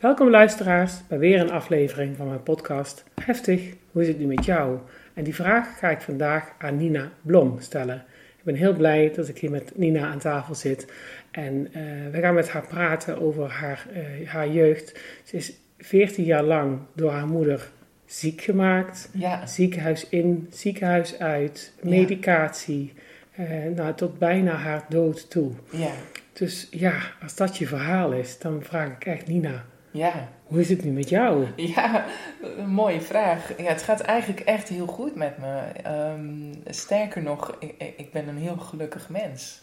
Welkom luisteraars bij weer een aflevering van mijn podcast Heftig, hoe is het nu met jou? En die vraag ga ik vandaag aan Nina Blom stellen. Ik ben heel blij dat ik hier met Nina aan tafel zit. En uh, we gaan met haar praten over haar, uh, haar jeugd. Ze is 14 jaar lang door haar moeder ziek gemaakt. Ja. Ziekenhuis in, ziekenhuis uit, medicatie. Uh, nou, tot bijna haar dood toe. Ja. Dus ja, als dat je verhaal is, dan vraag ik echt Nina, ja. Hoe is het nu met jou? Ja, een mooie vraag. Ja, het gaat eigenlijk echt heel goed met me. Um, sterker nog, ik, ik, ben een heel gelukkig mens.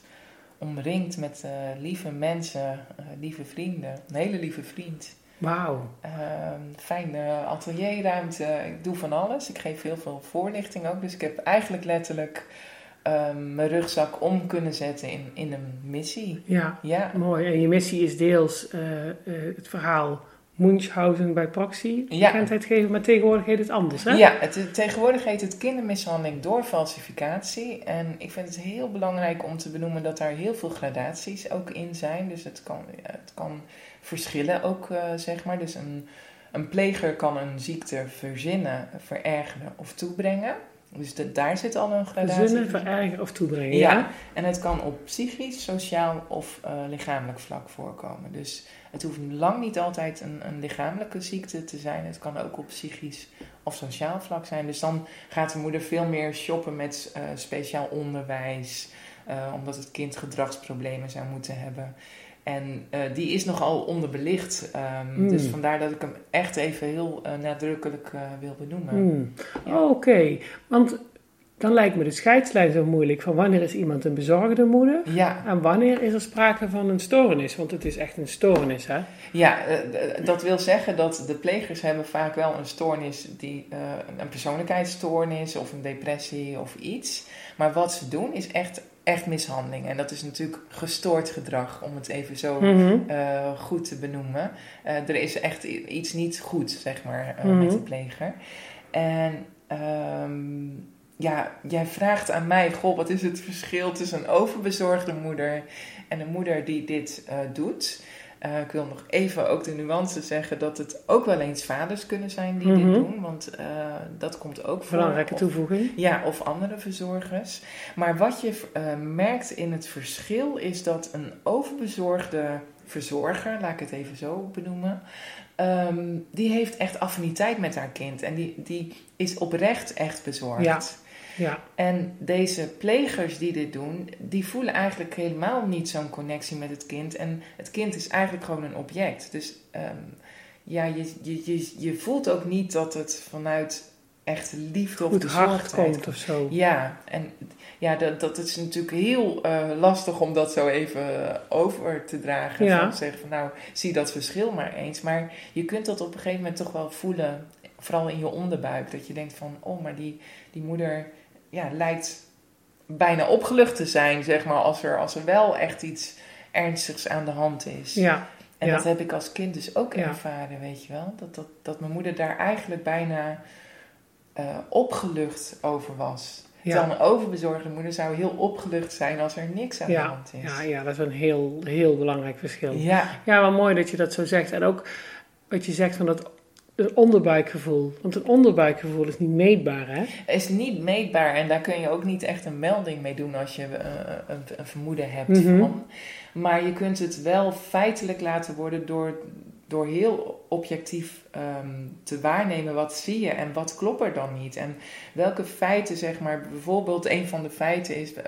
Omringd met uh, lieve mensen, uh, lieve vrienden. Een hele lieve vriend. Wauw. Um, fijne atelierruimte. Ik doe van alles. Ik geef heel veel voorlichting ook. Dus ik heb eigenlijk letterlijk um, mijn rugzak om kunnen zetten in, in een missie. Ja, ja, mooi. En je missie is deels uh, het verhaal Munchausen bij Proxy ja. bekendheid geven, maar tegenwoordig heet het anders, hè? Ja, het, tegenwoordig heet het kindermishandeling door falsificatie. En ik vind het heel belangrijk om te benoemen dat daar heel veel gradaties ook in zijn. Dus het kan, het kan verschillen ook, uh, zeg maar. Dus een, een pleger kan een ziekte verzinnen, verergeren of toebrengen. Dus daar zit al een gradatie Verzinnen, verergeren of toebrengen, ja. ja. En het kan op psychisch, sociaal of uh, lichamelijk vlak voorkomen. Dus het hoeft lang niet altijd een, een, lichamelijke ziekte te zijn. Het kan ook op psychisch of sociaal vlak zijn. Dus dan gaat de moeder veel meer shoppen met uh, speciaal onderwijs. Uh, omdat het kind gedragsproblemen zou moeten hebben. En uh, die is nogal onderbelicht. Um, mm. Dus vandaar dat ik hem echt even heel nadrukkelijk wil benoemen. Mm. Ja. Oh, Oké, okay. want dan lijkt me de scheidslijn zo moeilijk van wanneer is iemand een bezorgde moeder ja. en wanneer is er sprake van een stoornis, want het is echt een stoornis, hè? Ja, dat wil zeggen dat de plegers hebben vaak wel een stoornis, die, een persoonlijkheidsstoornis of een depressie of iets. Maar wat ze doen is echt, echt mishandeling. En dat is natuurlijk gestoord gedrag, om het even zo mm -hmm. uh, goed te benoemen. Uh, er is echt iets niet goed, zeg maar, mm -hmm. met de pleger. En... Um, ja, jij vraagt aan mij, goh, wat is het verschil tussen een overbezorgde moeder en een moeder die dit doet? Uh, ik wil nog even ook de nuance zeggen dat het ook wel eens vaders kunnen zijn die mm -hmm. dit doen, want uh, dat komt ook voor. Belangrijke of, toevoeging. Ja, of andere verzorgers. Maar wat je merkt in het verschil is dat een overbezorgde verzorger, laat ik het even zo benoemen, um, die heeft echt affiniteit met haar kind en die, die is oprecht echt bezorgd. Ja. Ja. En deze plegers die dit doen, die voelen eigenlijk helemaal niet zo'n connectie met het kind. En het kind is eigenlijk gewoon een object. Dus um, ja, je, je, je, je voelt ook niet dat het vanuit echt liefde of hart komt of zo. Ja, en ja, dat, dat is natuurlijk heel uh, lastig om dat zo even over te dragen. Ja. Van zeggen van nou, zie dat verschil maar eens. Maar je kunt dat op een gegeven moment toch wel voelen, vooral in je onderbuik. Dat je denkt van, oh, maar die, die moeder ja, lijkt bijna opgelucht te zijn, zeg maar, als er, als er wel echt iets ernstigs aan de hand is. Ja. En dat heb ik als kind dus ook ervaren, weet je wel. Dat, dat, dat mijn moeder daar eigenlijk bijna uh, opgelucht over was. Ja. Terwijl een overbezorgde moeder zou heel opgelucht zijn als er niks aan de hand is. Ja, ja, dat is een heel, heel belangrijk verschil. Ja. ja, wel mooi dat je dat zo zegt. En ook wat je zegt van dat een onderbuikgevoel. Want een onderbuikgevoel is niet meetbaar, hè? Is niet meetbaar en daar kun je ook niet echt een melding mee doen als je uh, een, een, vermoeden hebt mm -hmm. van. Maar je kunt het wel feitelijk laten worden door, door heel objectief ehm, te waarnemen. Wat zie je en wat klopt er dan niet? En welke feiten, zeg maar, bijvoorbeeld een van de feiten is uh,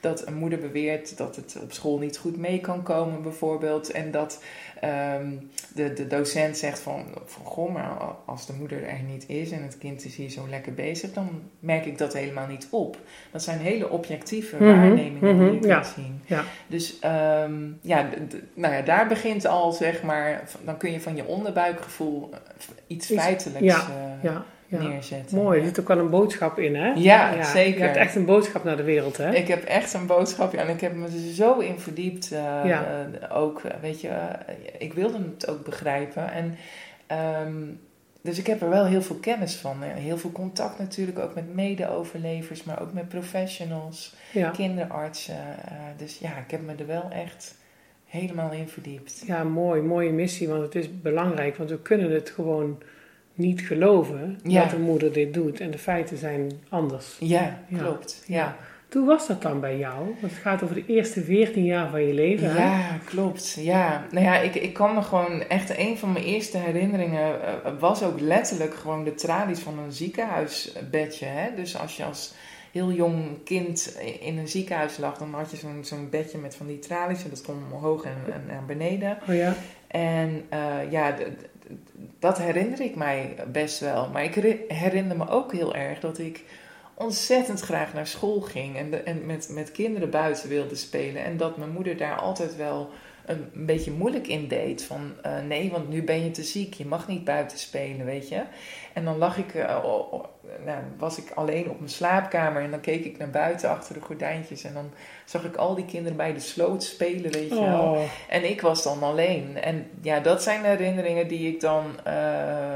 dat een moeder beweert dat het op school niet goed mee kan komen, bijvoorbeeld. En dat Ehm, de, de docent zegt van, van, goh, maar als de moeder er niet is en het kind is hier zo lekker bezig, dan merk ik dat helemaal niet op. Dat zijn hele objectieve mhm, waarnemingen die ik mm zien. Ja. Dus um, ja, nou ja, daar begint al, zeg maar, dan kun je van je onderbuikgevoel eh, iets feitelijks ja, uh, ja neerzetten. Mooi, er zit ook wel een boodschap in, hè? Ja, zeker. Je hebt echt een boodschap naar de wereld, hè? Ik heb echt een boodschap, ja, en ik heb me er zo in verdiept. Uh, ja. Uh, ook, weet je, uh, ik wilde het ook begrijpen. En, um, dus ik heb er wel heel veel kennis van. Heel veel contact natuurlijk, ook met mede-overlevers, maar ook met professionals, kinderartsen. dus ja, ik heb me er wel echt helemaal in verdiept. Ja, mooi, mooie missie, want het is belangrijk, want we kunnen het gewoon niet geloven dat de moeder dit doet. En de feiten zijn anders. Ja, klopt. Ja. Hoe was dat dan bij jou? Want het gaat over de eerste 14 jaar van je leven. Ja, hè? klopt. Ja, nou ja, ik, ik kan me gewoon echt een van mijn eerste herinneringen uh, was ook letterlijk gewoon de tralies van een ziekenhuisbedje. Hè? Dus als je als heel jong kind in een ziekenhuis lag, dan had je zo'n zo'n bedje met van die tralies en dat kon omhoog en, en naar beneden. Oh ja. En uh, ja, dat herinner ik mij best wel. Maar ik herinner me ook heel erg dat ik ontzettend graag naar school ging en, en met, met kinderen buiten wilde spelen. En dat mijn moeder daar altijd wel een, beetje moeilijk in deed. Van uh, nee, want nu ben je te ziek, je mag niet buiten spelen, weet je. En dan lag ik, uh, nou, was ik alleen op mijn slaapkamer en dan keek ik naar buiten achter de gordijntjes. En dan zag ik al die kinderen bij de sloot spelen, weet je wel. Oh. En ik was dan alleen. En ja, dat zijn herinneringen die ik dan uh,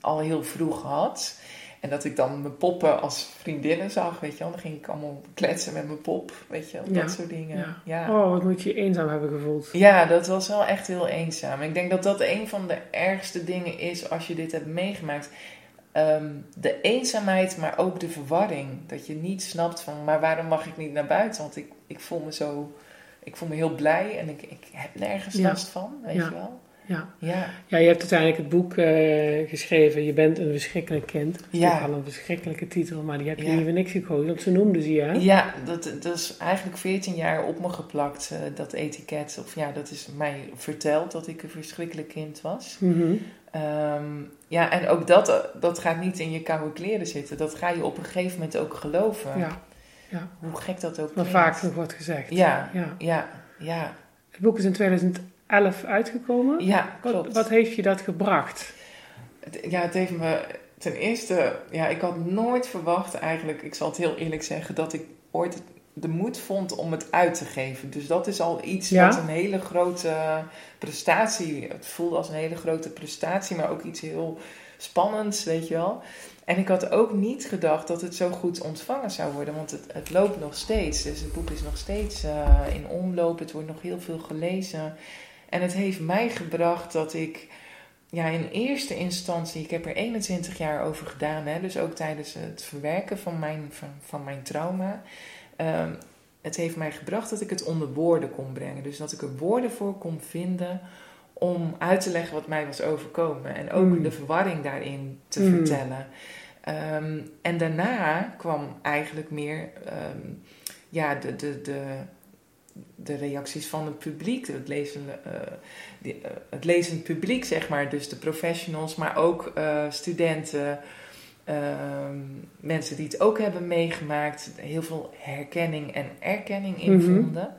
al heel vroeg had. En dat ik dan mijn poppen als vriendinnen zag, weet je wel. Dan ging ik allemaal kletsen met mijn pop, weet je wel. Dat soort dingen. Ja. Oh, wat moet je eenzaam hebben gevoeld. Ja, dat was wel echt heel eenzaam. Ik denk dat dat een van de ergste dingen is als je dit hebt meegemaakt. Ehm, de eenzaamheid, maar ook de verwarring. Dat je niet snapt van, maar waarom mag ik niet naar buiten? Want ik, ik voel me zo, ik voel me heel blij en ik, ik heb nergens last van, weet je wel. Ja. Ja. ja, je hebt uiteindelijk het boek uh, geschreven, Je bent een verschrikkelijk kind. Ja. Dat is al een verschrikkelijke titel, maar die heb je ja. niet voor niks gekozen, want ze noemden ze je, hè? Ja, dat, dat is eigenlijk 14 jaar op me geplakt, uh, dat etiket. Of ja, dat is mij verteld dat ik een verschrikkelijk kind was. Mm -hmm. um, ja, en ook dat, dat gaat niet in je koude kleren zitten. Dat ga je op een gegeven moment ook geloven. Ja. ja. Hoe gek dat ook Wat vaak nog wordt gezegd. Ja, ja, ja. ja. Het boek is in 2011 uitgekomen. Ja, klopt. Wat, wat heeft je dat gebracht? Ja, het heeft me ten eerste... Ja, ik had nooit verwacht eigenlijk, ik zal het heel eerlijk zeggen, dat ik ooit de moed vond om het uit te geven. Dus dat is al iets wat een hele grote prestatie. Het voelde als een hele grote prestatie, maar ook iets heel spannends, weet je wel. En ik had ook niet gedacht dat het zo goed ontvangen zou worden, want het, het loopt nog steeds. Dus het boek is nog steeds uh, in omloop, het wordt nog heel veel gelezen. En het heeft mij gebracht dat ik ja, in eerste instantie, ik heb er 21 jaar over gedaan, hè, dus ook tijdens het verwerken van mijn, van, van mijn trauma. Um, het heeft mij gebracht dat ik het onder woorden kon brengen. Dus dat ik er woorden voor kon vinden om uit te leggen wat mij was overkomen. En ook mm. de verwarring daarin te mm. vertellen. Um, en daarna kwam eigenlijk meer um, ja, de, de, de, de reacties van het publiek, het, lezen, uh, die, uh, het lezend publiek, zeg maar. Dus de professionals, maar ook uh, studenten. Ehm, mensen die het ook hebben meegemaakt, heel veel herkenning en erkenning in mhm. vonden.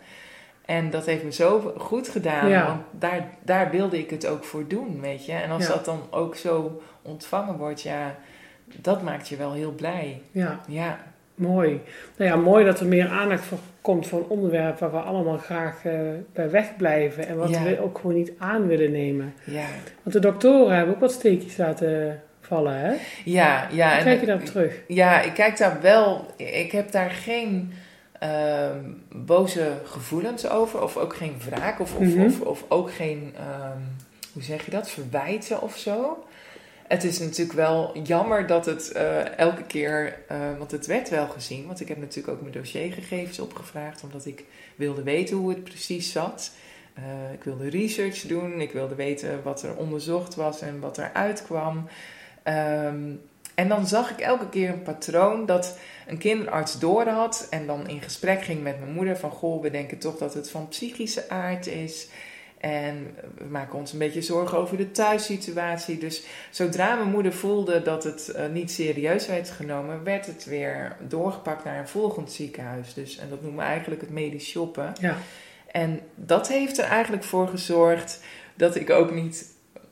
En dat heeft me zo goed gedaan, want daar, daar wilde ik het ook voor doen, weet je. En als dat dan ook zo ontvangen wordt, ja, dat maakt je wel heel blij. Ja. ja. Mooi. Nou ja, mooi dat er meer aandacht voor komt voor een onderwerp waar we allemaal graag uh, bij wegblijven en wat we ook gewoon niet aan willen nemen. Ja. Want de doktoren hebben ook wat steekjes laten vallen, hè? Ja, ja. Hoe kijk je daarop terug? Ja, ik kijk daar wel. Ik heb daar geen uh, boze gevoelens over, of ook geen wraak, of, of, mm-hmm. of, of, ook geen, um, hoe zeg je dat, verwijten of zo. Het is natuurlijk wel jammer dat het uh, elke keer, uh, want het werd wel gezien, want ik heb natuurlijk ook mijn dossiergegevens opgevraagd, omdat ik wilde weten hoe het precies zat. Eh, ik wilde research doen, ik wilde weten wat er onderzocht was en wat er uitkwam. Ehm, en dan zag ik elke keer een patroon dat een kinderarts door had en dan in gesprek ging met mijn moeder van goh, we denken toch dat het van psychische aard is. En we maken ons een beetje zorgen over de thuissituatie. Dus zodra mijn moeder voelde dat het uh, niet serieus werd genomen, werd het weer doorgepakt naar een volgend ziekenhuis. Dus, en dat noemen we eigenlijk het medisch shoppen. Ja. En dat heeft er eigenlijk voor gezorgd dat ik ook niet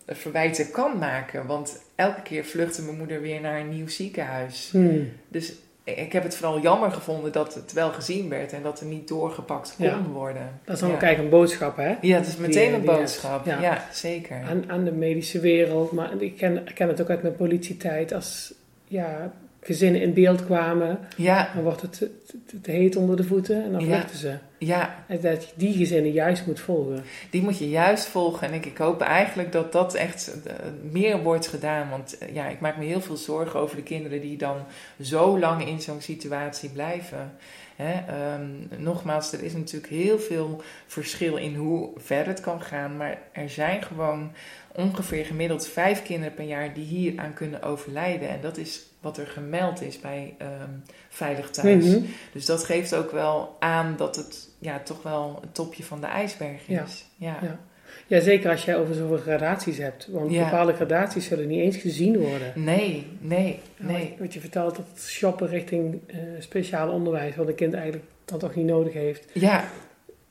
verwijten kan maken. Want elke keer vluchtte mijn moeder weer naar een nieuw ziekenhuis. Hmm. Dus ik heb het vooral jammer gevonden dat het wel gezien werd en dat er niet doorgepakt kon Ja. worden. Dat is dan ja. ook eigenlijk een boodschap, hè? Ja, het is meteen Die- een die- boodschap. ja. Ja, zeker. Aan, aan de medische wereld. Maar ik ken, ik ken het ook uit mijn politietijd. Als ja, gezinnen in beeld kwamen, Ja, dan wordt het te, te- te heet onder de voeten en dan Ja. vluchten ze. ja, En dat je die gezinnen juist moet volgen. die moet je juist volgen. En ik, ik hoop eigenlijk dat dat echt eh, meer wordt gedaan. Want eh, ja, ik maak me heel veel zorgen over de kinderen die dan zo lang in zo'n situatie blijven. Ehm, nogmaals, er is natuurlijk heel veel verschil in hoe ver het kan gaan. Maar er zijn gewoon ongeveer gemiddeld vijf kinderen per jaar die hier aan kunnen overlijden. En dat is wat er gemeld is bij ehm, Veilig Thuis. Mhm. Dus dat geeft ook wel aan dat het ja, toch wel het topje van de ijsberg is. Ja. Ja. Ja, zeker als jij over zoveel gradaties hebt. Want Ja. bepaalde gradaties zullen niet eens gezien worden. Nee, nee, Nee. Wat je vertelt, dat shoppen richting eh, speciaal onderwijs, wat een kind eigenlijk dan toch niet nodig heeft. Ja,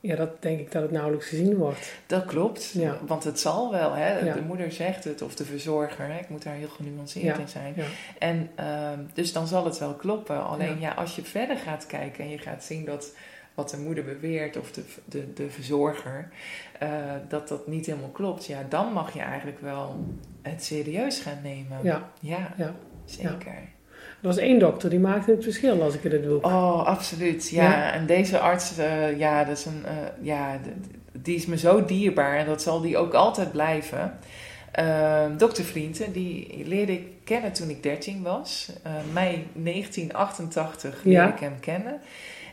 Ja, dat denk ik dat het nauwelijks gezien wordt. dat klopt. Ja. Want het zal wel, hè? Ja. de moeder zegt het, of de verzorger. Hè? Ik moet daar heel genuanceerd Ja. in zijn. Ja. En ehm, dus dan zal het wel kloppen. Alleen Ja. als je verder gaat kijken en je gaat zien dat wat de moeder beweert of de, de, de verzorger, eh, dat dat niet helemaal klopt, ja, dan mag je eigenlijk wel het serieus gaan nemen. Ja, Ja. zeker. Er was één dokter die maakte het verschil als ik in het boek. Oh, absoluut. Ja, Ja. en deze arts, eh, ja, dat is een, eh, ja, die is me zo dierbaar en dat zal die ook altijd blijven. Ehm Dokter Vrienden, die leerde ik kennen toen ik 13 was. Eh, mei 1988 leerde Ja. ik hem kennen.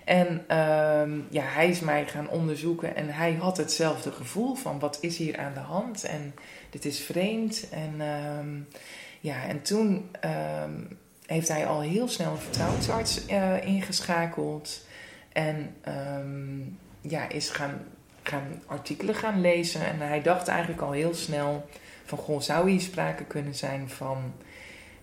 En ehm, ja, hij is mij gaan onderzoeken en hij had hetzelfde gevoel van wat is hier aan de hand en dit is vreemd. En ehm, ja, en toen ehm, heeft hij al heel snel een vertrouwensarts eh, ingeschakeld. En ehm, ja, is gaan, gaan artikelen gaan lezen. En hij dacht eigenlijk al heel snel van, goh, zou hier sprake kunnen zijn van...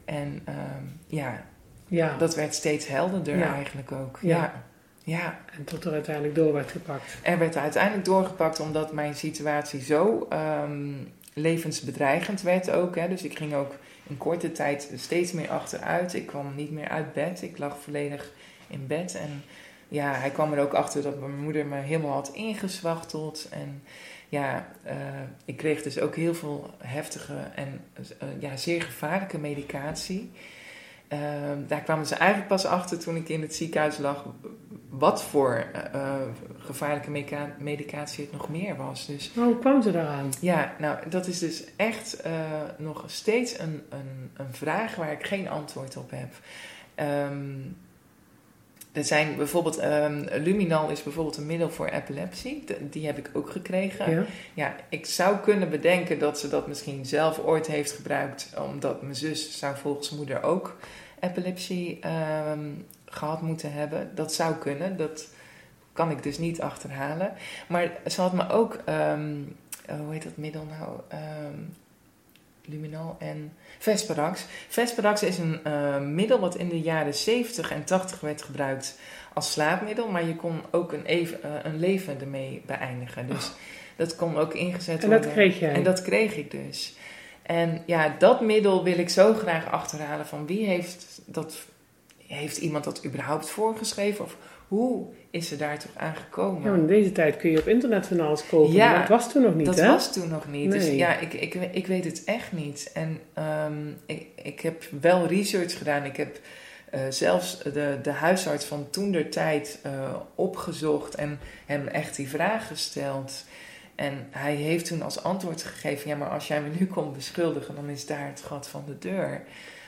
En ehm, ja, Ja, dat werd steeds helderder Ja. eigenlijk ook. Ja. Ja. ja. en tot er uiteindelijk door werd gepakt. Er werd uiteindelijk doorgepakt omdat mijn situatie zo ehm, levensbedreigend werd ook. Hè. Dus ik ging ook in korte tijd steeds meer achteruit. Ik kwam niet meer uit bed. Ik lag volledig in bed. En ja, hij kwam er ook achter dat mijn moeder me helemaal had ingezwachteld. En ja, eh, ik kreeg dus ook heel veel heftige en eh, ja, zeer gevaarlijke medicatie. Ehm, daar kwamen ze eigenlijk pas achter toen ik in het ziekenhuis lag wat voor eh, eh, gevaarlijke medica- medicatie het nog meer was. Dus Maar hoe kwam ze daaraan? ja, nou, dat is dus echt eh, nog steeds een, een, een vraag waar ik geen antwoord op heb. Ehm, er zijn bijvoorbeeld, ehm, Luminal is bijvoorbeeld een middel voor epilepsie. De- die heb ik ook gekregen. Ja. Ja, ik zou kunnen bedenken dat ze dat misschien zelf ooit heeft gebruikt, omdat mijn zus zou volgens moeder ook epilepsie ehm, gehad moeten hebben. Dat zou kunnen, dat kan ik dus niet achterhalen. Maar ze had me ook, ehm, eh, hoe heet dat middel nou? Ehm, Luminal en Vesperax. Vesperax is een middel wat in de jaren 70 en 80 werd gebruikt als slaapmiddel, maar je kon ook een, even, eh, een leven ermee beëindigen. Dus dat kon ook ingezet En worden. dat kreeg jij? En dat kreeg ik dus. En ja, dat middel wil ik zo graag achterhalen van wie heeft dat, heeft iemand dat überhaupt voorgeschreven? Of hoe is ze daar toch aan gekomen? Ja, in deze tijd kun je op internet van alles kopen. Ja, maar dat was toen nog niet, dat hè? was toen nog niet. Dus ja, ik, ik, ik weet het echt niet. En ehm, ik, ik heb wel research gedaan. Ik heb eh, zelfs de, de huisarts van toen der tijd eh, opgezocht en hem echt die vraag gesteld. En hij heeft toen als antwoord gegeven: ja, maar als jij me nu komt beschuldigen, dan is daar het gat van de deur.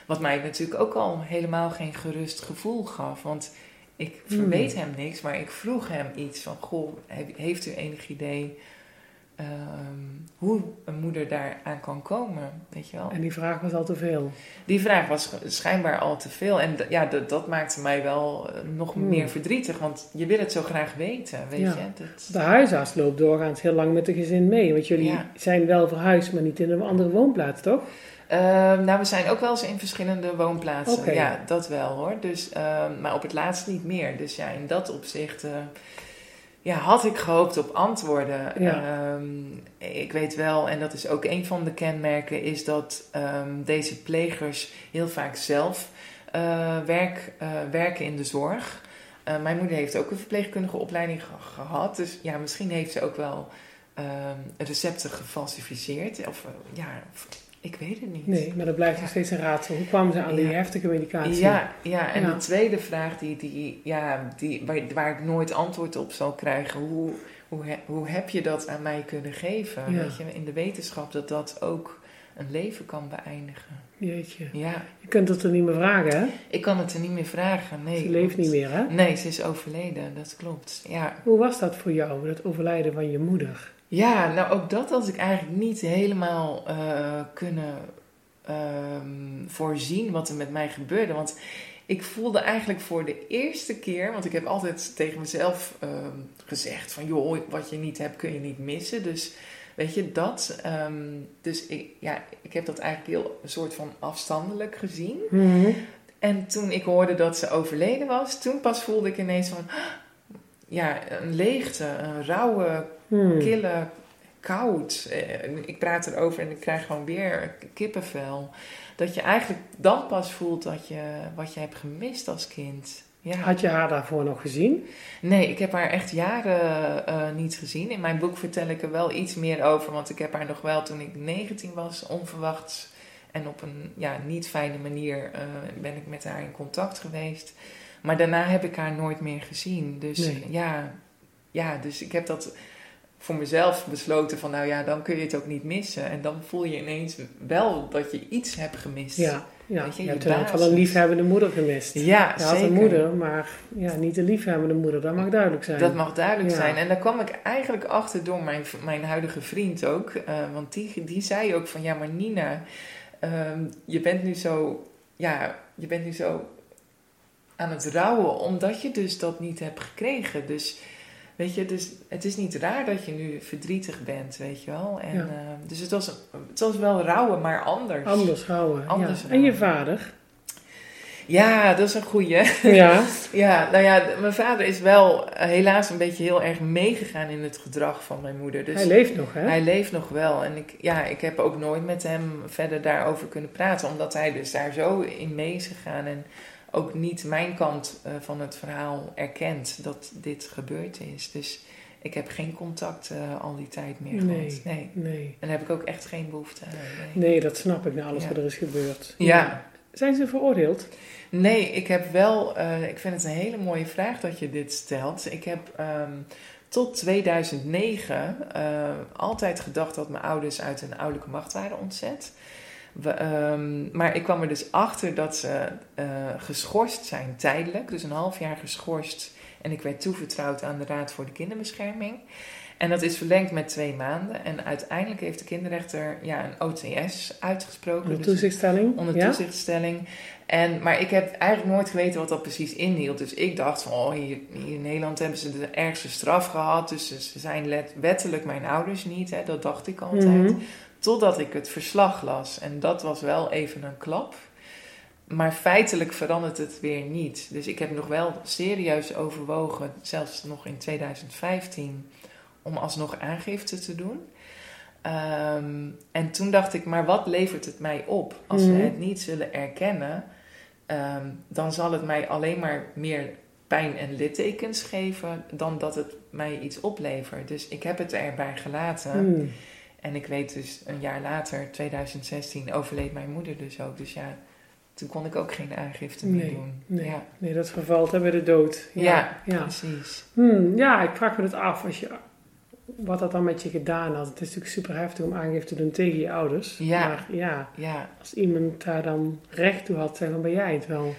Wat mij natuurlijk ook al helemaal geen gerust gevoel gaf. Want ik Hmm. verweet hem niks, maar ik vroeg hem iets van: Goh, he- heeft u enig idee ehm, hoe een moeder daaraan kan komen, weet je wel. En die vraag was al te veel. Die vraag was schijnbaar al te veel. En ja, dat, maakte mij wel eh, nog Hmm. meer verdrietig. Want je wil het zo graag weten, weet Ja. je. Dat, De huisarts loopt doorgaans heel lang met de gezin mee. Want jullie Ja. zijn wel verhuisd, maar niet in een andere woonplaats, toch? Ehm, nou, we zijn ook wel eens in verschillende woonplaatsen. Ja, dat wel hoor. Dus, ehm, maar op het laatst niet meer. Dus ja, in dat opzicht eh, ja, had ik gehoopt op antwoorden. Ja. Ehm, ik weet wel, en dat is ook een van de kenmerken, is dat ehm, deze plegers heel vaak zelf eh, werk, eh, werken in de zorg. Eh, mijn moeder heeft ook een verpleegkundige opleiding ge- gehad. Dus ja, misschien heeft ze ook wel ehm, recepten gefalsificeerd. Of ja, ik weet het niet. Nee, maar dat blijft nog steeds een raadsel. Hoe kwamen ze aan die heftige medicatie? Ja, ja, en Ja. de tweede vraag die, die, ja, die, waar, waar ik nooit antwoord op zal krijgen, hoe, hoe, hoe heb je dat aan mij kunnen geven? Weet je, in de wetenschap dat dat ook een leven kan beëindigen. Jeetje. Ja, Je kunt het er niet meer vragen, hè? ik kan het er niet meer vragen. Nee, Ze leeft niet meer, hè? Nee, ze is overleden, dat klopt. Ja. Hoe was dat voor jou, dat overlijden van je moeder? Ja, nou ook dat had ik eigenlijk niet helemaal eh, kunnen ehm, voorzien wat er met mij gebeurde. Want ik voelde eigenlijk voor de eerste keer, want ik heb altijd tegen mezelf ehm, gezegd van joh, wat je niet hebt kun je niet missen. Dus weet je dat. ehm, dus ik, ja, ik heb dat eigenlijk heel een soort van afstandelijk gezien. Mhm. En toen ik hoorde dat ze overleden was, toen pas voelde ik ineens van ja, een leegte, een rauwe, Hmm. kille, koud. Eh, Ik praat erover en ik krijg gewoon weer kippenvel. Dat je eigenlijk dan pas voelt dat je, wat je hebt gemist als kind. Ja. Had je haar daarvoor nog gezien? Nee, ik heb haar echt jaren eh, niet gezien. In mijn boek vertel ik er wel iets meer over, want ik heb haar nog wel toen ik 19 was, onverwachts en op een ja, niet fijne manier eh, ben ik met haar in contact geweest. Maar daarna heb ik haar nooit meer gezien. Dus Nee. ja, ja, dus ik heb dat voor mezelf besloten van nou ja, dan kun je het ook niet missen. En dan voel je ineens wel dat je iets hebt gemist. Ja, ja. Weet je, je je hebt basis. een liefhebbende moeder gemist. Ja, je had een moeder, maar ja, niet de liefhebbende moeder. Dat mag duidelijk zijn. Dat mag duidelijk Ja. zijn. En daar kwam ik eigenlijk achter door mijn, mijn huidige vriend ook. Eh, want die, die zei ook van, ja maar Nina, ehm, je bent nu zo, ja, je bent nu zo aan het rouwen omdat je dus dat niet hebt gekregen. Dus weet je, dus het is niet raar dat je nu verdrietig bent, weet je wel. En, Ja. ehm, dus het was, het was wel rouwen, maar anders. Anders houden. Anders ja. En je vader? Ja, dat is een goeie. Ja. Ja, nou ja, mijn vader is wel eh, helaas een beetje heel erg meegegaan in het gedrag van mijn moeder. Dus Hij leeft nog, hè? hij leeft nog wel. En ik, ja, ik heb ook nooit met hem verder daarover kunnen praten, omdat hij dus daar zo in mee is gegaan en ook niet mijn kant eh, van het verhaal erkent dat dit gebeurd is. Dus ik heb geen contact eh, al die tijd meer Nee. gehad. Nee. Nee. En daar heb ik ook echt geen behoefte aan. Nee. Nee, dat snap ik na alles Ja. wat er is gebeurd. Ja. Zijn ze veroordeeld? Nee, ik heb wel, eh, ik vind het een hele mooie vraag dat je dit stelt. Ik heb ehm, tot 2009 eh, altijd gedacht dat mijn ouders uit hun ouderlijke macht waren ontzet. We, ehm, maar ik kwam er dus achter dat ze eh, geschorst zijn tijdelijk, dus een half jaar geschorst. En ik werd toevertrouwd aan de Raad voor de Kinderbescherming. En dat is verlengd met twee maanden. En uiteindelijk heeft de kinderrechter ja, een OTS uitgesproken. Onder Dus- toezichtstelling? onder ja? toezichtstelling. En, maar ik heb eigenlijk nooit geweten wat dat precies inhield. Dus ik dacht van, oh, hier, hier in Nederland hebben ze de ergste straf gehad. Dus ze- ze zijn let, wettelijk mijn ouders niet. Hè, dat dacht ik altijd. Mhm. Totdat ik het verslag las. En dat was wel even een klap. Maar feitelijk verandert het weer niet. Dus ik heb nog wel serieus overwogen, zelfs nog in 2015, om alsnog aangifte te doen. Ehm, en toen dacht ik, maar wat levert het mij op? Als Mhm. we het niet zullen erkennen, ehm, dan zal het mij alleen maar meer pijn en littekens geven dan dat het mij iets oplevert. Dus ik heb het erbij gelaten. Hmm. En ik weet dus een jaar later, 2016, overleed mijn moeder dus ook. Dus ja, toen kon ik ook geen aangifte meer Nee, doen. nee. Ja, Nee, dat vervalt hè, bij de dood. Ja, ja. precies. Hmm, ja, ik vraag me het af als je, wat dat dan met je gedaan had. Het is natuurlijk super heftig om aangifte te doen tegen je ouders. Ja. Maar ja, Ja, als iemand daar dan recht toe had, zeg dan ben jij het wel.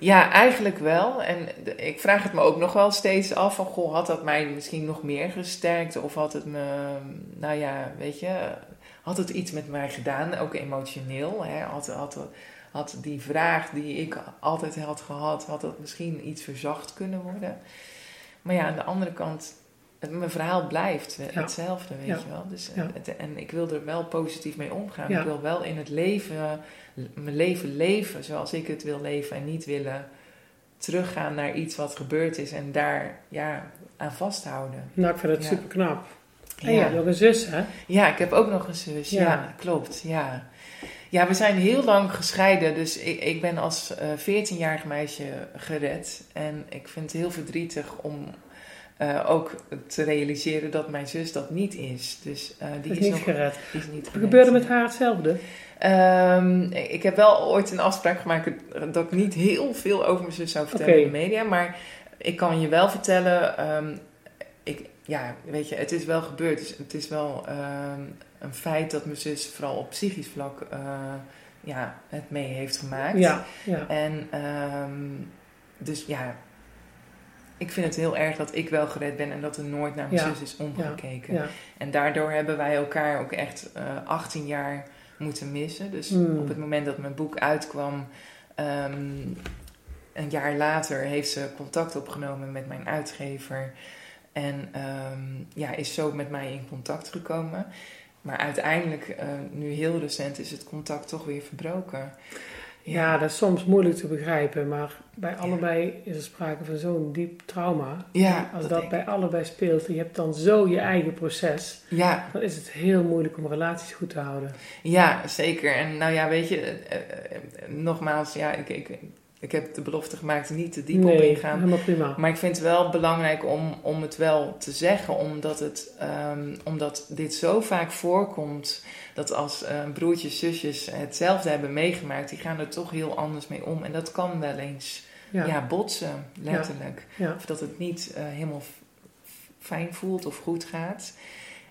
Ja, eigenlijk wel. En ik vraag het me ook nog wel steeds af van, goh, had dat mij misschien nog meer gesterkt? Of had het me, nou ja, weet je, had het iets met mij gedaan, ook emotioneel? Hè? Had, had, had die vraag die ik altijd had gehad, had dat misschien iets verzacht kunnen worden? Maar ja, aan de andere kant, mijn verhaal blijft hetzelfde, weet je wel. Dus, en ik wil er wel positief mee omgaan. Ik wil wel in het leven, mijn leven leven zoals ik het wil leven en niet willen teruggaan naar iets wat gebeurd is en daar ja, aan vasthouden. Nou, ik vind het super knap. En ja. je nog een zus, hè? Ja, ik heb ook nog een zus. Ja, klopt. Ja. ja, we zijn heel lang gescheiden. Dus ik, ik ben als uh, eh, 14-jarig meisje gered. En ik vind het heel verdrietig om uh, ook te realiseren dat mijn zus dat niet is. Dus uh, die is, is, niet nog, gered. Die is niet gered. Gebeurde met haar hetzelfde? Um, ik heb wel ooit een afspraak gemaakt dat ik niet heel veel over mijn zus zou vertellen in de media. Maar ik kan je wel vertellen, um, ik, ja, weet je, het is wel gebeurd. Dus het is wel um, een feit dat mijn zus vooral op psychisch vlak uh, ja, het mee heeft gemaakt. Ja, ja. En dus ja, ik vind het heel erg dat ik wel gered ben en dat er nooit naar mijn zus is omgekeken. Ja, ja. En daardoor hebben wij elkaar ook echt uh, eh, 18 jaar moeten missen. Dus hmm. op het moment dat mijn boek uitkwam, um, een jaar later heeft ze contact opgenomen met mijn uitgever. En um, ja, is zo met mij in contact gekomen. Maar uiteindelijk, uh, nu heel recent, is het contact toch weer verbroken. Ja, dat is soms moeilijk te begrijpen, maar bij allebei is er sprake van zo'n diep trauma. Ja, als dat, bij allebei speelt en je hebt dan zo je eigen proces, ja. dan is het heel moeilijk om relaties goed te houden. Ja, zeker. En nou ja, weet je, eh, eh, nogmaals, ja, ik, ik, ik heb de belofte gemaakt niet te diep nee, op ingaan. helemaal prima. Maar ik vind het wel belangrijk om, om het wel te zeggen, omdat, het, um, omdat dit zo vaak voorkomt dat als uh, broertjes, zusjes hetzelfde hebben meegemaakt, die gaan er toch heel anders mee om. En dat kan wel eens ja. botsen, letterlijk. Ja. Of dat het niet uh, helemaal fijn voelt of goed gaat.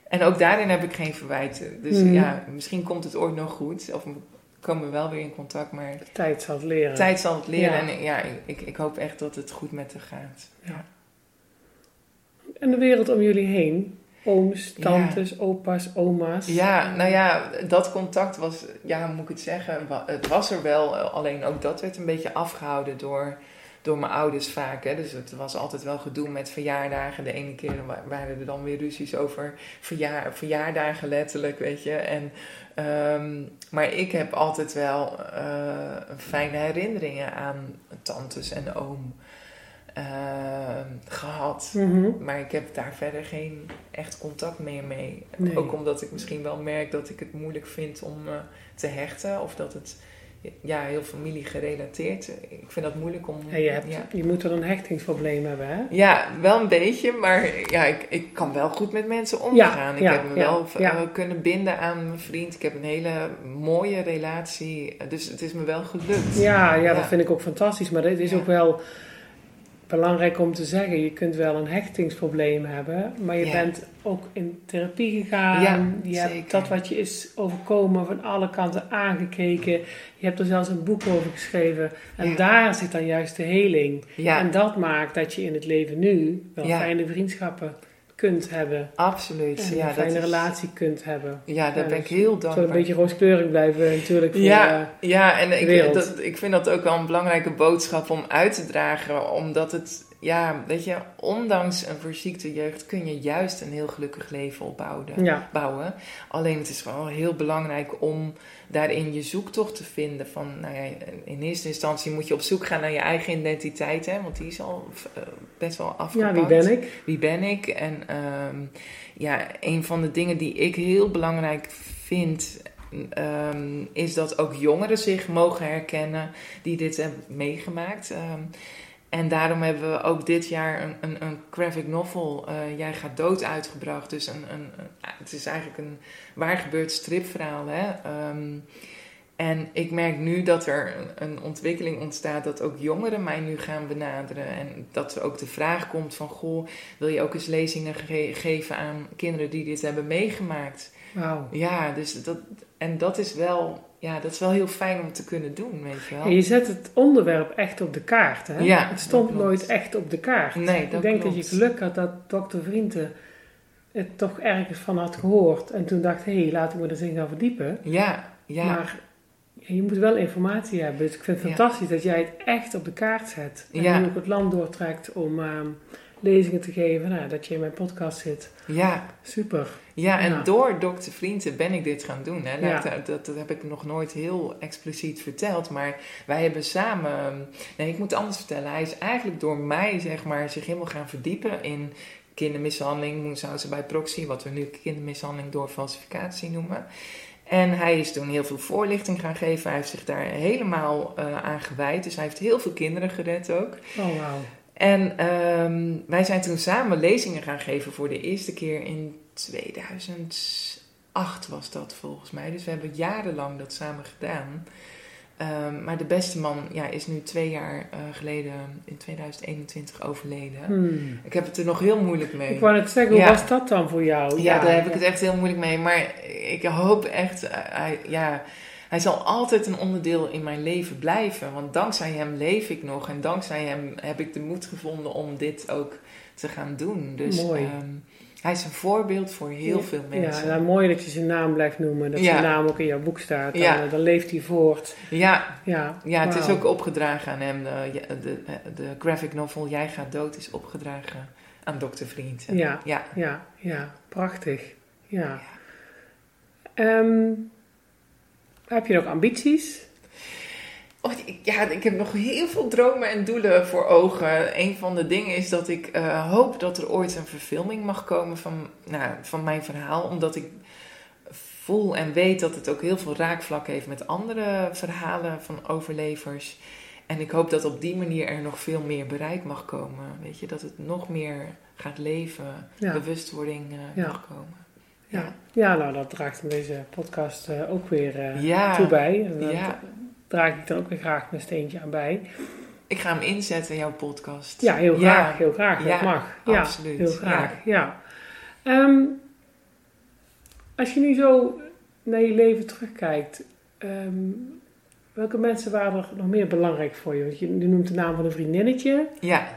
En ook daarin heb ik geen verwijten. Dus mm. ja, misschien komt het ooit nog goed. Of komen we wel weer in contact, maar... De tijd zal het leren. Tijd zal het leren. En ja, ik, ik hoop echt dat het goed met haar gaat. Ja. En de wereld om jullie heen? Ooms, tantes, opa's, oma's? Ja, nou ja, dat contact was, ja, hoe moet ik het zeggen? Het was er wel, alleen ook dat werd een beetje afgehouden door door mijn ouders vaak. Hè. Dus het was altijd wel gedoe met verjaardagen. De ene keer waren er dan weer ruzies over verjaar, verjaardagen letterlijk, weet je. En, um, maar ik heb altijd wel uh, fijne herinneringen aan tantes en oom. Uh, gehad. Mm-hmm. Maar ik heb daar verder geen echt contact meer mee. Nee. Ook omdat ik misschien wel merk dat ik het moeilijk vind om uh, te hechten. Of dat het ja, heel familie gerelateerd. Ik vind dat moeilijk om... Ja, je, hebt, je moet er een hechtingsprobleem hebben, hè? Ja, wel een beetje, maar ja, ik, ik kan wel goed met mensen omgaan. ik heb me wel uh, kunnen binden aan mijn vriend. Ik heb een hele mooie relatie. Dus het is me wel gelukt. Ja, ja, dat vind ik ook fantastisch. Maar dit is ook wel belangrijk om te zeggen. Je kunt wel een hechtingsprobleem hebben, maar je bent ook in therapie gegaan. Ja, je hebt dat wat je is overkomen van alle kanten aangekeken. Je hebt er zelfs een boek over geschreven. En daar zit dan juist de heling. En dat maakt dat je in het leven nu wel fijne vriendschappen kunt hebben. Absoluut. En ja, een fijne relatie kunt hebben. Ja, daar ben ik heel dankbaar. Zou een beetje rooskleurig blijven natuurlijk voor ja, uh, ja, en ik, dat, ik vind dat ook wel een belangrijke boodschap om uit te dragen. Omdat het, ja, weet je, ondanks een verziekte jeugd kun je juist een heel gelukkig leven opbouwen. Ja. Bouwen. Alleen het is wel heel belangrijk om daarin je zoektocht te vinden. Van, nou ja, in eerste instantie moet je op zoek gaan naar je eigen identiteit, hè, want die is al uh, best wel afgepakt. Ja, wie ben ik? Wie ben ik? En um, ja, een van de dingen die ik heel belangrijk vind. Um, is dat ook jongeren zich mogen herkennen die dit hebben meegemaakt. Um, en daarom hebben we ook dit jaar een, een, een graphic novel, uh, Jij gaat dood, uitgebracht. Dus een, een, het is eigenlijk een waar gebeurd stripverhaal. Hè? Um, en ik merk nu dat er een, een, ontwikkeling ontstaat dat ook jongeren mij nu gaan benaderen. En dat er ook de vraag komt van, goh, wil je ook eens lezingen ge geven aan kinderen die dit hebben meegemaakt? Wauw. Ja, dus dat, en dat is wel ja, dat is wel heel fijn om te kunnen doen, weet je wel. En je zet het onderwerp echt op de kaart, hè? Ja, het stond nooit echt op de kaart. Nee, Ik denk dat je geluk had dat dokter Vrienden het toch ergens van had gehoord. En toen dacht, hé, hey, laat ik me er eens in gaan verdiepen. Ja, ja. Maar je moet wel informatie hebben. Dus ik vind het Ja. fantastisch dat jij het echt op de kaart zet. En Ja. nu ook het land doortrekt om ehm, lezingen te geven. Nou, dat je in mijn podcast zit. ja, Super. Ja, en Ja. door Dr. Vrienden ben ik dit gaan doen. Hè. Ja. Dat, dat, heb ik nog nooit heel expliciet verteld. Maar wij hebben samen... Nee, ik moet het anders vertellen. Hij is eigenlijk door mij, zeg maar, zich helemaal gaan verdiepen in kindermishandeling. Ze bij proxy, wat we nu kindermishandeling door falsificatie noemen. En hij is toen heel veel voorlichting gaan geven. Hij heeft zich daar helemaal eh, aan gewijd. Dus hij heeft heel veel kinderen gered ook. Oh, wauw. En ehm, wij zijn toen samen lezingen gaan geven voor de eerste keer in 2008 was dat volgens mij. Dus we hebben jarenlang dat samen gedaan. Ehm, maar de beste man ja, is nu twee jaar eh, geleden, in 2021, overleden. Hmm. Ik heb het er nog heel moeilijk mee. Ik wou net zeggen, hoe was dat dan voor jou? Ja, daar heb ik het echt heel moeilijk mee. Maar ik hoop echt, eh, hij, ja, hij zal altijd een onderdeel in mijn leven blijven. Want dankzij hem leef ik nog. En dankzij hem heb ik de moed gevonden om dit ook te gaan doen. Dus Mooi. ehm, hij is een voorbeeld voor heel veel mensen. Ja, nou, mooi dat je zijn naam blijft noemen. Dat Ja. zijn naam ook in jouw boek staat. Dan, Ja. eh, dan leeft hij voort. ja, Ja, ja, het is ook opgedragen aan hem. De, de, de graphic novel Jij gaat dood is opgedragen aan dokter Vriend. Ja. ja. Ja, ja, prachtig. Ja. Ehm, heb je nog ambities? Oh, ja, ik heb nog heel veel dromen en doelen voor ogen. Een van de dingen is dat ik eh, hoop dat er ooit een verfilming mag komen van, nou, van mijn verhaal. Omdat ik voel en weet dat het ook heel veel raakvlak heeft met andere verhalen van overlevers. En ik hoop dat op die manier er nog veel meer bereik mag komen. Weet je, dat het nog meer gaat leven, Ja. bewustwording eh, Ja. mag komen. Ja. ja, nou dat draagt in deze podcast eh, ook weer eh, Ja. toe bij. En dat Ja. draag ik dan ook weer graag mijn steentje aan bij. Ik ga hem inzetten, jouw podcast. Ja, heel Ja. graag, heel graag. Dat mag. Ja, absoluut. heel graag. Ja. Ehm, als je nu zo naar je leven terugkijkt, ehm, welke mensen waren er nog meer belangrijk voor je? Want je, je noemt de naam van een vriendinnetje. Ja,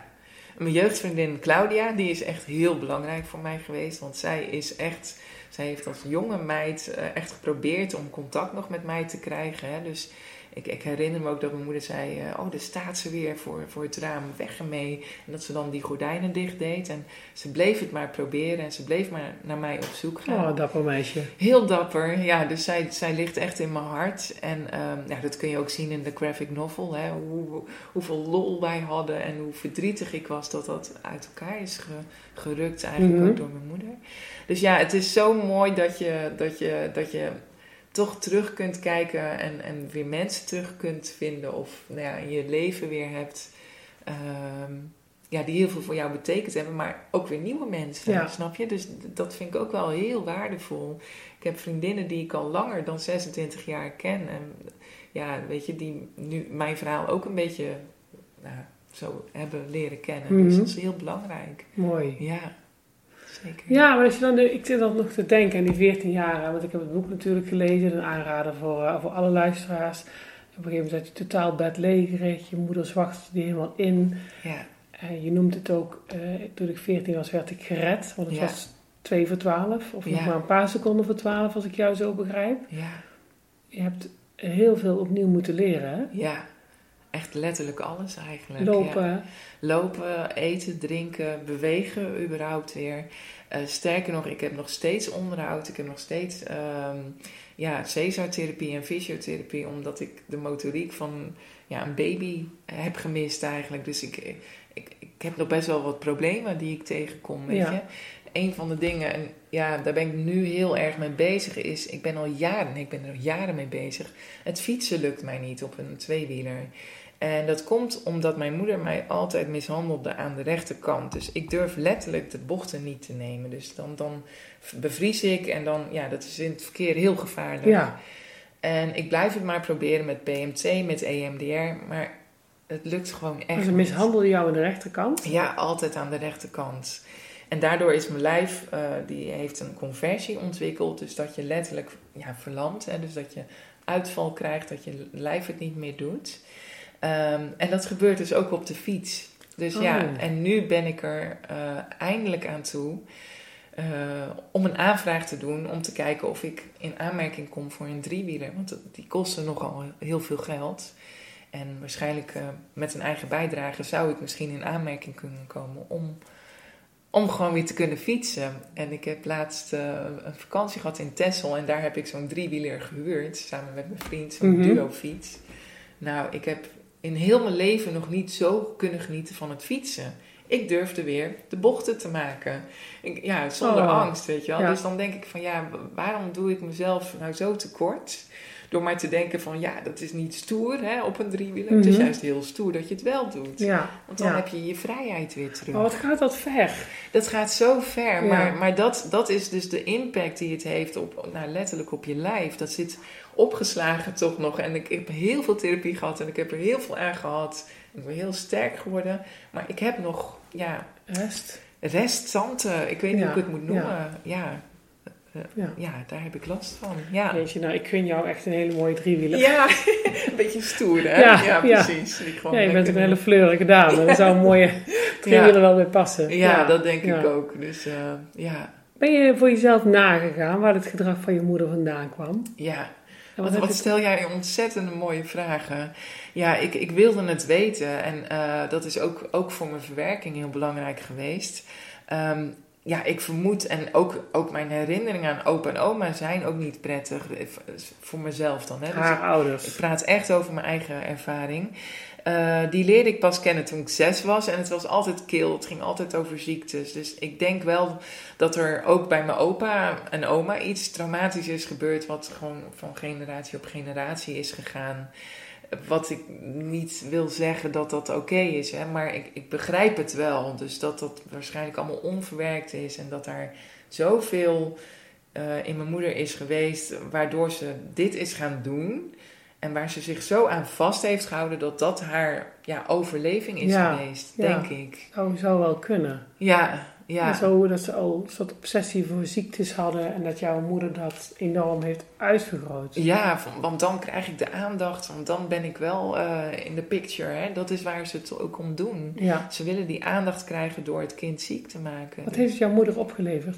mijn jeugdvriendin Claudia, die is echt heel belangrijk voor mij geweest. Want zij is echt, zij heeft als jonge meid eh, echt geprobeerd om contact nog met mij te krijgen. Hè. Dus ik, ik herinner me ook dat mijn moeder zei, eh, oh daar staat ze weer voor, voor het raam, weg ermee. En dat ze dan die gordijnen dicht deed. En ze bleef het maar proberen en ze bleef maar naar mij op zoek gaan. Oh, dapper meisje. Heel dapper, ja. Dus zij, zij ligt echt in mijn hart. En ehm, ja, dat kun je ook zien in de graphic novel. Hè? Hoe, hoeveel lol wij hadden en hoe verdrietig ik was dat dat uit elkaar is ge- gerukt. Eigenlijk Mhm. ook door mijn moeder. Dus ja, het is zo mooi dat je, dat je, dat je toch terug kunt kijken en, en weer mensen terug kunt vinden. Of nou ja, in je leven weer hebt. ehm, ja, die heel veel voor jou betekend hebben, maar ook weer nieuwe mensen, Ja. snap je? Dus dat vind ik ook wel heel waardevol. Ik heb vriendinnen die ik al langer dan 26 jaar ken. En ja, weet je, die nu mijn verhaal ook een beetje nou, zo hebben leren kennen. Dus Mhm. dat is heel belangrijk. Mooi. Ja, zeker. Ja, maar als je dan, ik zit dan nog te denken aan die 14 jaar, want ik heb het boek natuurlijk gelezen, een aanrader voor, eh, voor alle luisteraars. Op een gegeven moment had je totaal bedlegerig, je moeder zwachtte die helemaal in. Ja, je noemt het ook, eh, toen ik 14 was, werd ik gered, want het Ja. was 2 voor 12, of nog maar een paar seconden voor 12, als ik jou zo begrijp. ja, Je hebt heel veel opnieuw moeten leren, hè? ja. Echt letterlijk alles eigenlijk. ja. Lopen, Lopen, eten, drinken, bewegen überhaupt weer. Eh, sterker nog, ik heb nog steeds onderhoud. Ik heb nog steeds ehm ja, Cesar-therapie en fysiotherapie. Omdat ik de motoriek van ja, een baby heb gemist eigenlijk. Dus ik, ik, ik heb nog best wel wat problemen die ik tegenkom, weet Ja. je. Een van de dingen, en ja, daar ben ik nu heel erg mee bezig, is... Ik ben al jaren, ik ben er al jaren mee bezig. Het fietsen lukt mij niet op een tweewieler. En dat komt omdat mijn moeder mij altijd mishandelde aan de rechterkant. Dus ik durf letterlijk de bochten niet te nemen. Dus dan, dan bevries ik en dan, ja, dat is in het verkeer heel gevaarlijk. ja. En ik blijf het maar proberen met PMT, met EMDR, maar het lukt gewoon echt ze mishandelde jou aan de rechterkant. Ja, altijd aan de rechterkant. En daardoor is mijn lijf, uh, die heeft een conversie ontwikkeld. Dus dat je letterlijk ja, verlamt. Hè, dus dat je uitval krijgt, dat je lijf het niet meer doet. Ehm, en dat gebeurt dus ook op de fiets. Dus ja, Oh. en nu ben ik er eh, eindelijk aan toe eh, om een aanvraag te doen om te kijken of ik in aanmerking kom voor een driewieler. Want die kosten nogal heel veel geld. En waarschijnlijk eh, met een eigen bijdrage zou ik misschien in aanmerking kunnen komen om, om gewoon weer te kunnen fietsen. En ik heb laatst een vakantie gehad in Texel en daar heb ik zo'n driewieler gehuurd samen met mijn vriend, zo'n Mhm. duo-fiets. Nou, ik heb in heel mijn leven nog niet zo kunnen genieten van het fietsen. Ik durfde weer de bochten te maken. Ik, ja, zonder Oh, angst, weet je wel. ja. Dus dan denk ik van ja, waarom doe ik mezelf nou zo tekort? Door maar te denken van ja, dat is niet stoer hè, op een driewieler. Het is Mhm. juist heel stoer dat je het wel doet. Ja, Want dan ja. heb je je vrijheid weer terug. Maar wat gaat dat ver? Dat gaat zo ver, maar, maar dat, dat is dus de impact die het heeft op, nou, letterlijk op je lijf. Dat zit opgeslagen toch nog. En ik heb heel veel therapie gehad en ik heb er heel veel aan gehad. Ik ben heel sterk geworden. Maar ik heb nog ja, Rest? restanten. Ik weet niet Ja, hoe ik het moet noemen. ja. Ja. Ja. Ja. daar heb ik last van. Ja, Weet je, nou, ik gun jou echt een hele mooie driewieler. ja. een beetje stoer hè? Ja, Ja, precies. Ja, je bent een hele fleurige dame. Daar zou een mooie driewieler wel bij passen. Ja, dat denk ik ook. Dus eh, ja, Ben je voor jezelf nagegaan waar het gedrag van je moeder vandaan kwam? ja. En Wat, stel jij ontzettende mooie vragen. Ja, ik, ik wilde het weten en eh, dat is ook, ook voor mijn verwerking heel belangrijk geweest. Ehm, ja, ik vermoed en ook, ook mijn herinneringen aan opa en oma zijn ook niet prettig. eh, Voor mezelf dan. Hè? Dus haar ouders. ik praat echt over mijn eigen ervaring. Eh, die leerde ik pas kennen toen ik zes was. En het was altijd kil. Het ging altijd over ziektes. Dus ik denk wel dat er ook bij mijn opa en oma iets traumatisch is gebeurd. Wat gewoon van generatie op generatie is gegaan. Wat ik niet wil zeggen dat dat oké is. Hè, maar ik, ik begrijp het wel. Dus dat dat waarschijnlijk allemaal onverwerkt is. En dat daar zoveel eh, in mijn moeder is geweest. Waardoor ze dit is gaan doen. En waar ze zich zo aan vast heeft gehouden dat dat haar ja, overleving is Ja, geweest, ja. denk ik. Oh, zou wel kunnen. Ja, ja. Zo dat ze al een soort obsessie voor ziektes hadden en dat jouw moeder dat enorm heeft uitvergroot. Ja, van- want dan krijg ik de aandacht, want dan ben ik wel eh, in de picture. Hè? Dat is waar ze het ook om doen. Ja. Ze willen die aandacht krijgen door het kind ziek te maken. Wat heeft het jouw moeder opgeleverd?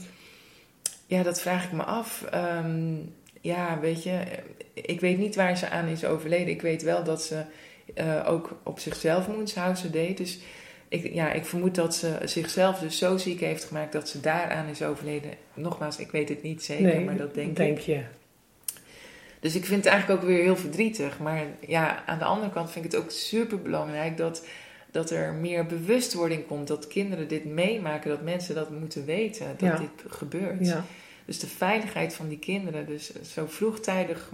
Ja, dat vraag ik me af. Ehm, ja, weet je, ik weet niet waar ze aan is overleden. Ik weet wel dat ze eh, ook op zichzelf Munchausen deed. Dus ik, ja, ik vermoed dat ze zichzelf dus zo ziek heeft gemaakt dat ze daaraan is overleden. Nogmaals, ik weet het niet zeker, maar dat denk, ik. je. Dus ik vind het eigenlijk ook weer heel verdrietig. Maar ja, aan de andere kant vind ik het ook super belangrijk dat, dat er meer bewustwording komt. Dat kinderen dit meemaken, dat mensen dat moeten weten, dat Ja. dit gebeurt. Ja. Dus de veiligheid van die kinderen, dus zo vroegtijdig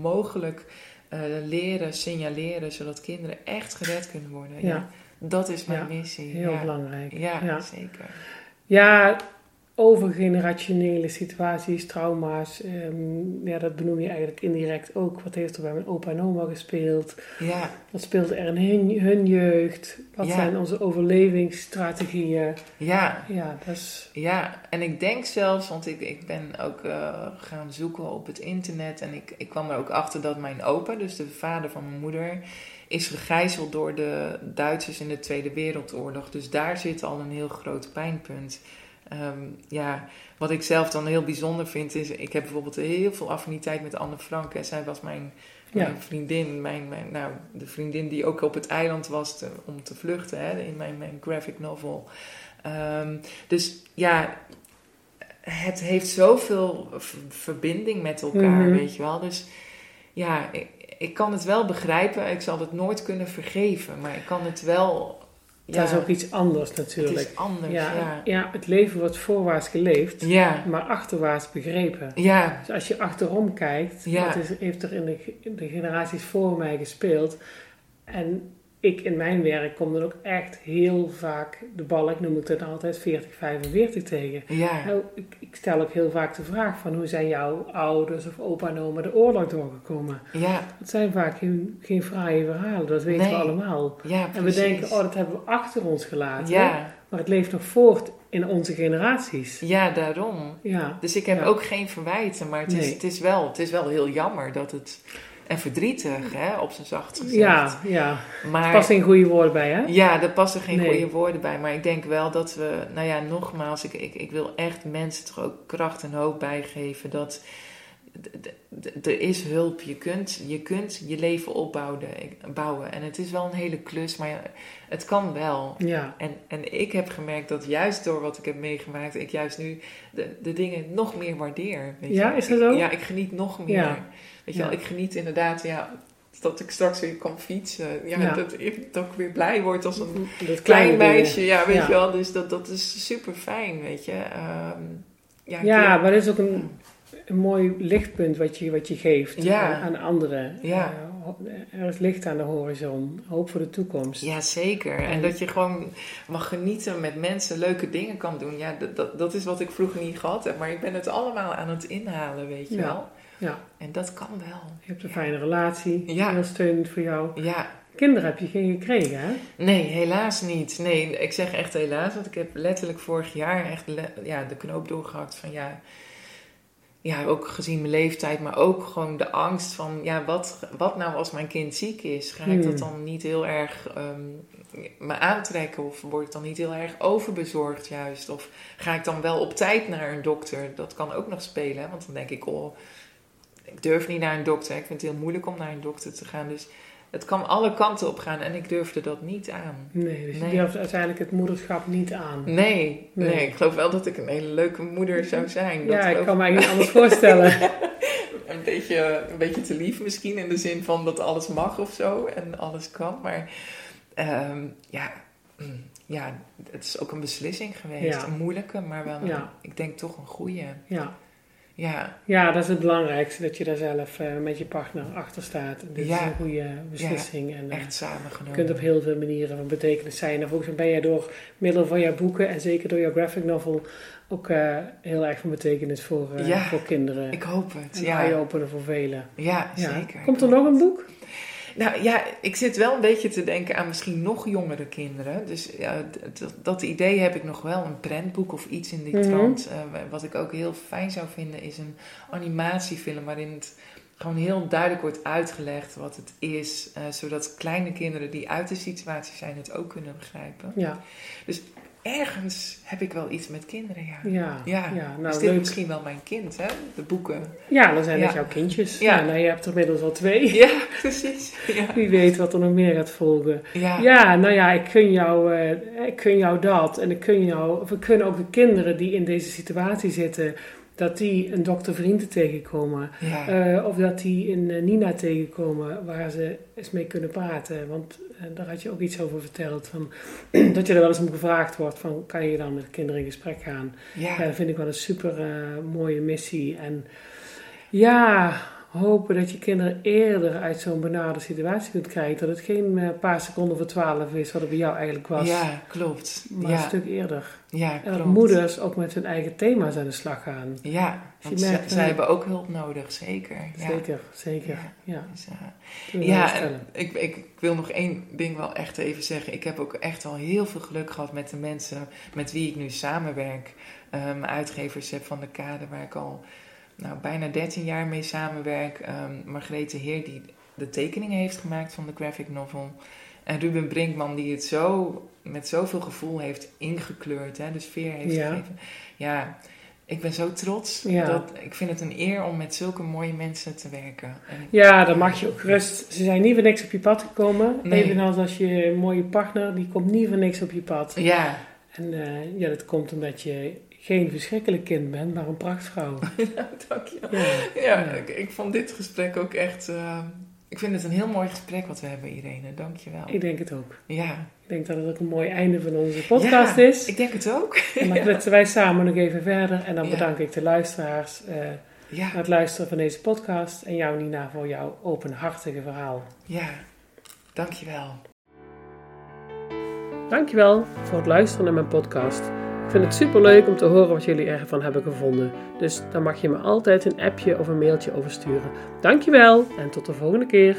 mogelijk eh, leren, signaleren, zodat kinderen echt gered kunnen worden. Ja. Ja. Dat is mijn Ja, missie. Heel ja. belangrijk. Ja, Ja. zeker. Ja, overgenerationele situaties, trauma's, ehm, ja, dat benoem je eigenlijk indirect ook. Wat heeft er bij mijn opa en oma gespeeld? Ja, Wat speelde er in hun, hun jeugd? Wat Ja. zijn onze overlevingsstrategieën? ja, Ja, dat is... ja. En ik denk zelfs, want ik, ik ben ook eh, gaan zoeken op het internet en ik, ik kwam er ook achter dat mijn opa, dus de vader van mijn moeder, is gegijzeld door de Duitsers in de Tweede Wereldoorlog. Dus daar zit al een heel groot pijnpunt. Ehm, ja, wat ik zelf dan heel bijzonder vind is, ik heb bijvoorbeeld heel veel affiniteit met Anne Frank. En zij was mijn, mijn Ja. vriendin, mijn, mijn, nou, de vriendin die ook op het eiland was te- om te vluchten hè, in mijn, mijn graphic novel. Ehm, dus ja, het heeft zoveel verbinding met elkaar, Mhm. weet je wel. Dus ja, ik, ik kan het wel begrijpen. Ik zal het nooit kunnen vergeven, maar ik kan het wel. Ja, Dat is ook iets anders het natuurlijk. is anders. ja, Ja, ja. het leven wordt voorwaarts geleefd, ja, maar achterwaarts begrepen. ja, Dus als je achterom kijkt, Ja. wat is, heeft er in de, in de generaties voor mij gespeeld? En ik in mijn werk kom dan ook echt heel vaak de bal, ik noem het dan altijd 40-45 tegen. ja, Nou, ik, ik stel ook heel vaak de vraag van hoe zijn jouw ouders of opa en oma de oorlog doorgekomen? ja, Dat zijn vaak geen, geen fraaie verhalen, dat weten we allemaal. ja. En we denken, oh, dat hebben we achter ons gelaten. ja, Maar het leeft nog voort in onze generaties. Ja, daarom. Ja, Dus ik heb ook geen verwijten, maar het is, het, is wel, het is wel heel jammer dat het... En verdrietig, hè, op zijn zacht gezegd. ja, ja. maar, Past geen goede woorden bij, hè? Ja, daar passen geen Nee. goede woorden bij. Maar ik denk wel dat we, nou ja, nogmaals, ik, ik, ik wil echt mensen toch ook kracht en hoop bijgeven dat er is hulp. Je kunt, je kunt je leven opbouwen. Bouwen. En het is wel een hele klus, maar het kan wel. Ja, En, en ik heb gemerkt dat juist door wat ik heb meegemaakt, ik juist nu de, de dingen nog meer waardeer. Weet Ja, is dat zo? Ik- ja, ik geniet nog meer. Ja. Weet je wel, ik geniet inderdaad, ja, dat ik straks weer kan fietsen. Ja, Ja. Dat, ik, dat ik weer blij word als een dat klein dingen. meisje. Ja, weet Ja. je wel. Dus dat, dat is super fijn, weet je. Ehm, ja, maar dat is ook een, een mooi lichtpunt wat je, wat je geeft aan, aan anderen. Ja. Eh, er is licht aan de horizon, hoop voor de toekomst. Ja, zeker. En En- dat je gewoon mag genieten met mensen, leuke dingen kan doen. Ja, dat, dat, dat is wat ik vroeger niet gehad heb. Maar ik ben het allemaal aan het inhalen, weet je wel. Ja. En dat kan wel. Je hebt een fijne relatie, Ja. heel steunend voor jou. Ja, Kinderen heb je geen gekregen, hè? nee, helaas niet. Nee, ik zeg echt helaas, want ik heb letterlijk vorig jaar echt ja, de knoop doorgehakt van ja... Ja, ook gezien mijn leeftijd, maar ook gewoon de angst van... Ja, wat, wat nou als mijn kind ziek is? Ga ik Hmm. dat dan niet heel erg ehm, me aantrekken? Of word ik dan niet heel erg overbezorgd juist? Of ga ik dan wel op tijd naar een dokter? Dat kan ook nog spelen, hè? want dan denk ik... Oh, ik durf niet naar een dokter. Ik vind het heel moeilijk om naar een dokter te gaan. Dus het kan alle kanten op gaan en ik durfde dat niet aan. Nee, dus Nee. je durft uiteindelijk het moederschap niet aan. Nee, nee, Nee. ik geloof wel dat ik een hele leuke moeder zou zijn. Dat ja, ik kan me eigenlijk niet anders voorstellen. een, beetje, een beetje te lief misschien in de zin van dat alles mag of zo en alles kan. Maar ehm, ja, mm, ja, het is ook een beslissing geweest. Ja. Een moeilijke, maar wel een, Ja. ik denk toch een goede. Ja. Ja, ja, dat is het belangrijkste, dat je daar zelf eh, met je partner achter staat. Dit Ja. is een goede beslissing. en, eh, echt samengenomen. Je kunt op heel veel manieren van betekenis zijn. En volgens mij ben jij door middel van jouw boeken en zeker door jouw graphic novel ook eh, heel erg van betekenis voor, Ja, voor kinderen. Ik hoop het, en ja. eye-opener voor velen. Ja, Ja. zeker. Komt er nog een boek? Nou ja, ik zit wel een beetje te denken aan misschien nog jongere kinderen. Dus ja, dat, dat idee heb ik nog wel. Een prentboek of iets in die Mhm. trant. Eh, wat ik ook heel fijn zou vinden is een animatiefilm waarin het gewoon heel duidelijk wordt uitgelegd wat het is. eh, zodat kleine kinderen die uit de situatie zijn het ook kunnen begrijpen. Ja, Ergens heb ik wel iets met kinderen, ja. ja, Ja, ja. is nou dit leuk. misschien wel mijn kind, hè? De boeken. Ja, dan zijn Ja. jouw kindjes. Ja. Nou, je hebt er inmiddels al twee. Ja, precies. Wie weet wat er nog meer gaat volgen. Ja. Ja, nou ja, ik gun jou, eh, ik gun jou dat. En ik gun jou, of ik gun ook de kinderen die in deze situatie zitten, dat die een dokter-vrienden tegenkomen. Ja. Eh, of dat die in eh, Nina tegenkomen waar ze eens mee kunnen praten. Want eh, daar had je ook iets over verteld. Van, dat je er wel eens om gevraagd wordt van kan je dan met kinderen in gesprek gaan. ja. Vind ik wel een super mooie missie. En ja, hopen dat je kinderen eerder uit zo'n benarde situatie kunt krijgen. Dat het geen eh, paar seconden voor twaalf is wat het bij jou eigenlijk was. Ja, klopt. Maar ja. een stuk eerder. Ja, En klopt. dat moeders ook met hun eigen thema's aan de slag gaan. Ja, want merkt, zij hebben ook hulp nodig, zeker. Ja. Zeker, zeker. Ja. Ja, Dus, eh, ja, en ik, ik, ik wil nog één ding wel echt even zeggen. Ik heb ook echt al heel veel geluk gehad met de mensen met wie ik nu samenwerk. Eh, mijn uitgevers heb van de Kade, waar ik al nou, bijna 13 jaar mee samenwerk. Ehm Margrethe Heer, die de tekeningen heeft gemaakt van de graphic novel. En Ruben Brinkman, die het zo met zoveel gevoel heeft ingekleurd, hè, de sfeer heeft Ja. gegeven. Ja, ik ben zo trots. Ja. Dat, ik vind het een eer om met zulke mooie mensen te werken. En Ja, dan mag je ook gerust. Ze zijn niet voor niks op je pad gekomen. Nee. Evenals als je mooie partner, die komt niet voor niks op je pad. ja, En eh, ja, dat komt omdat je geen verschrikkelijk kind bent, maar een prachtvrouw. dank je. Ja, Ja, Ja. Ik, ik vond dit gesprek ook echt... eh, ik vind het een heel mooi gesprek wat we hebben, Irene. Dank je wel. ik denk het ook. Ja. Ik denk dat het ook een mooi einde van onze podcast Ja, is. Ik denk het ook. En dan kletsen wij samen nog even verder. En dan Ja. bedank ik de luisteraars eh Ja, voor het luisteren van deze podcast. En jou, Nina, voor jouw openhartige verhaal. ja. Dank je wel. Dankjewel voor het luisteren naar mijn podcast. Ik vind het super leuk om te horen wat jullie ervan hebben gevonden. Dus dan mag je me altijd een appje of een mailtje over sturen. Dankjewel en tot de volgende keer.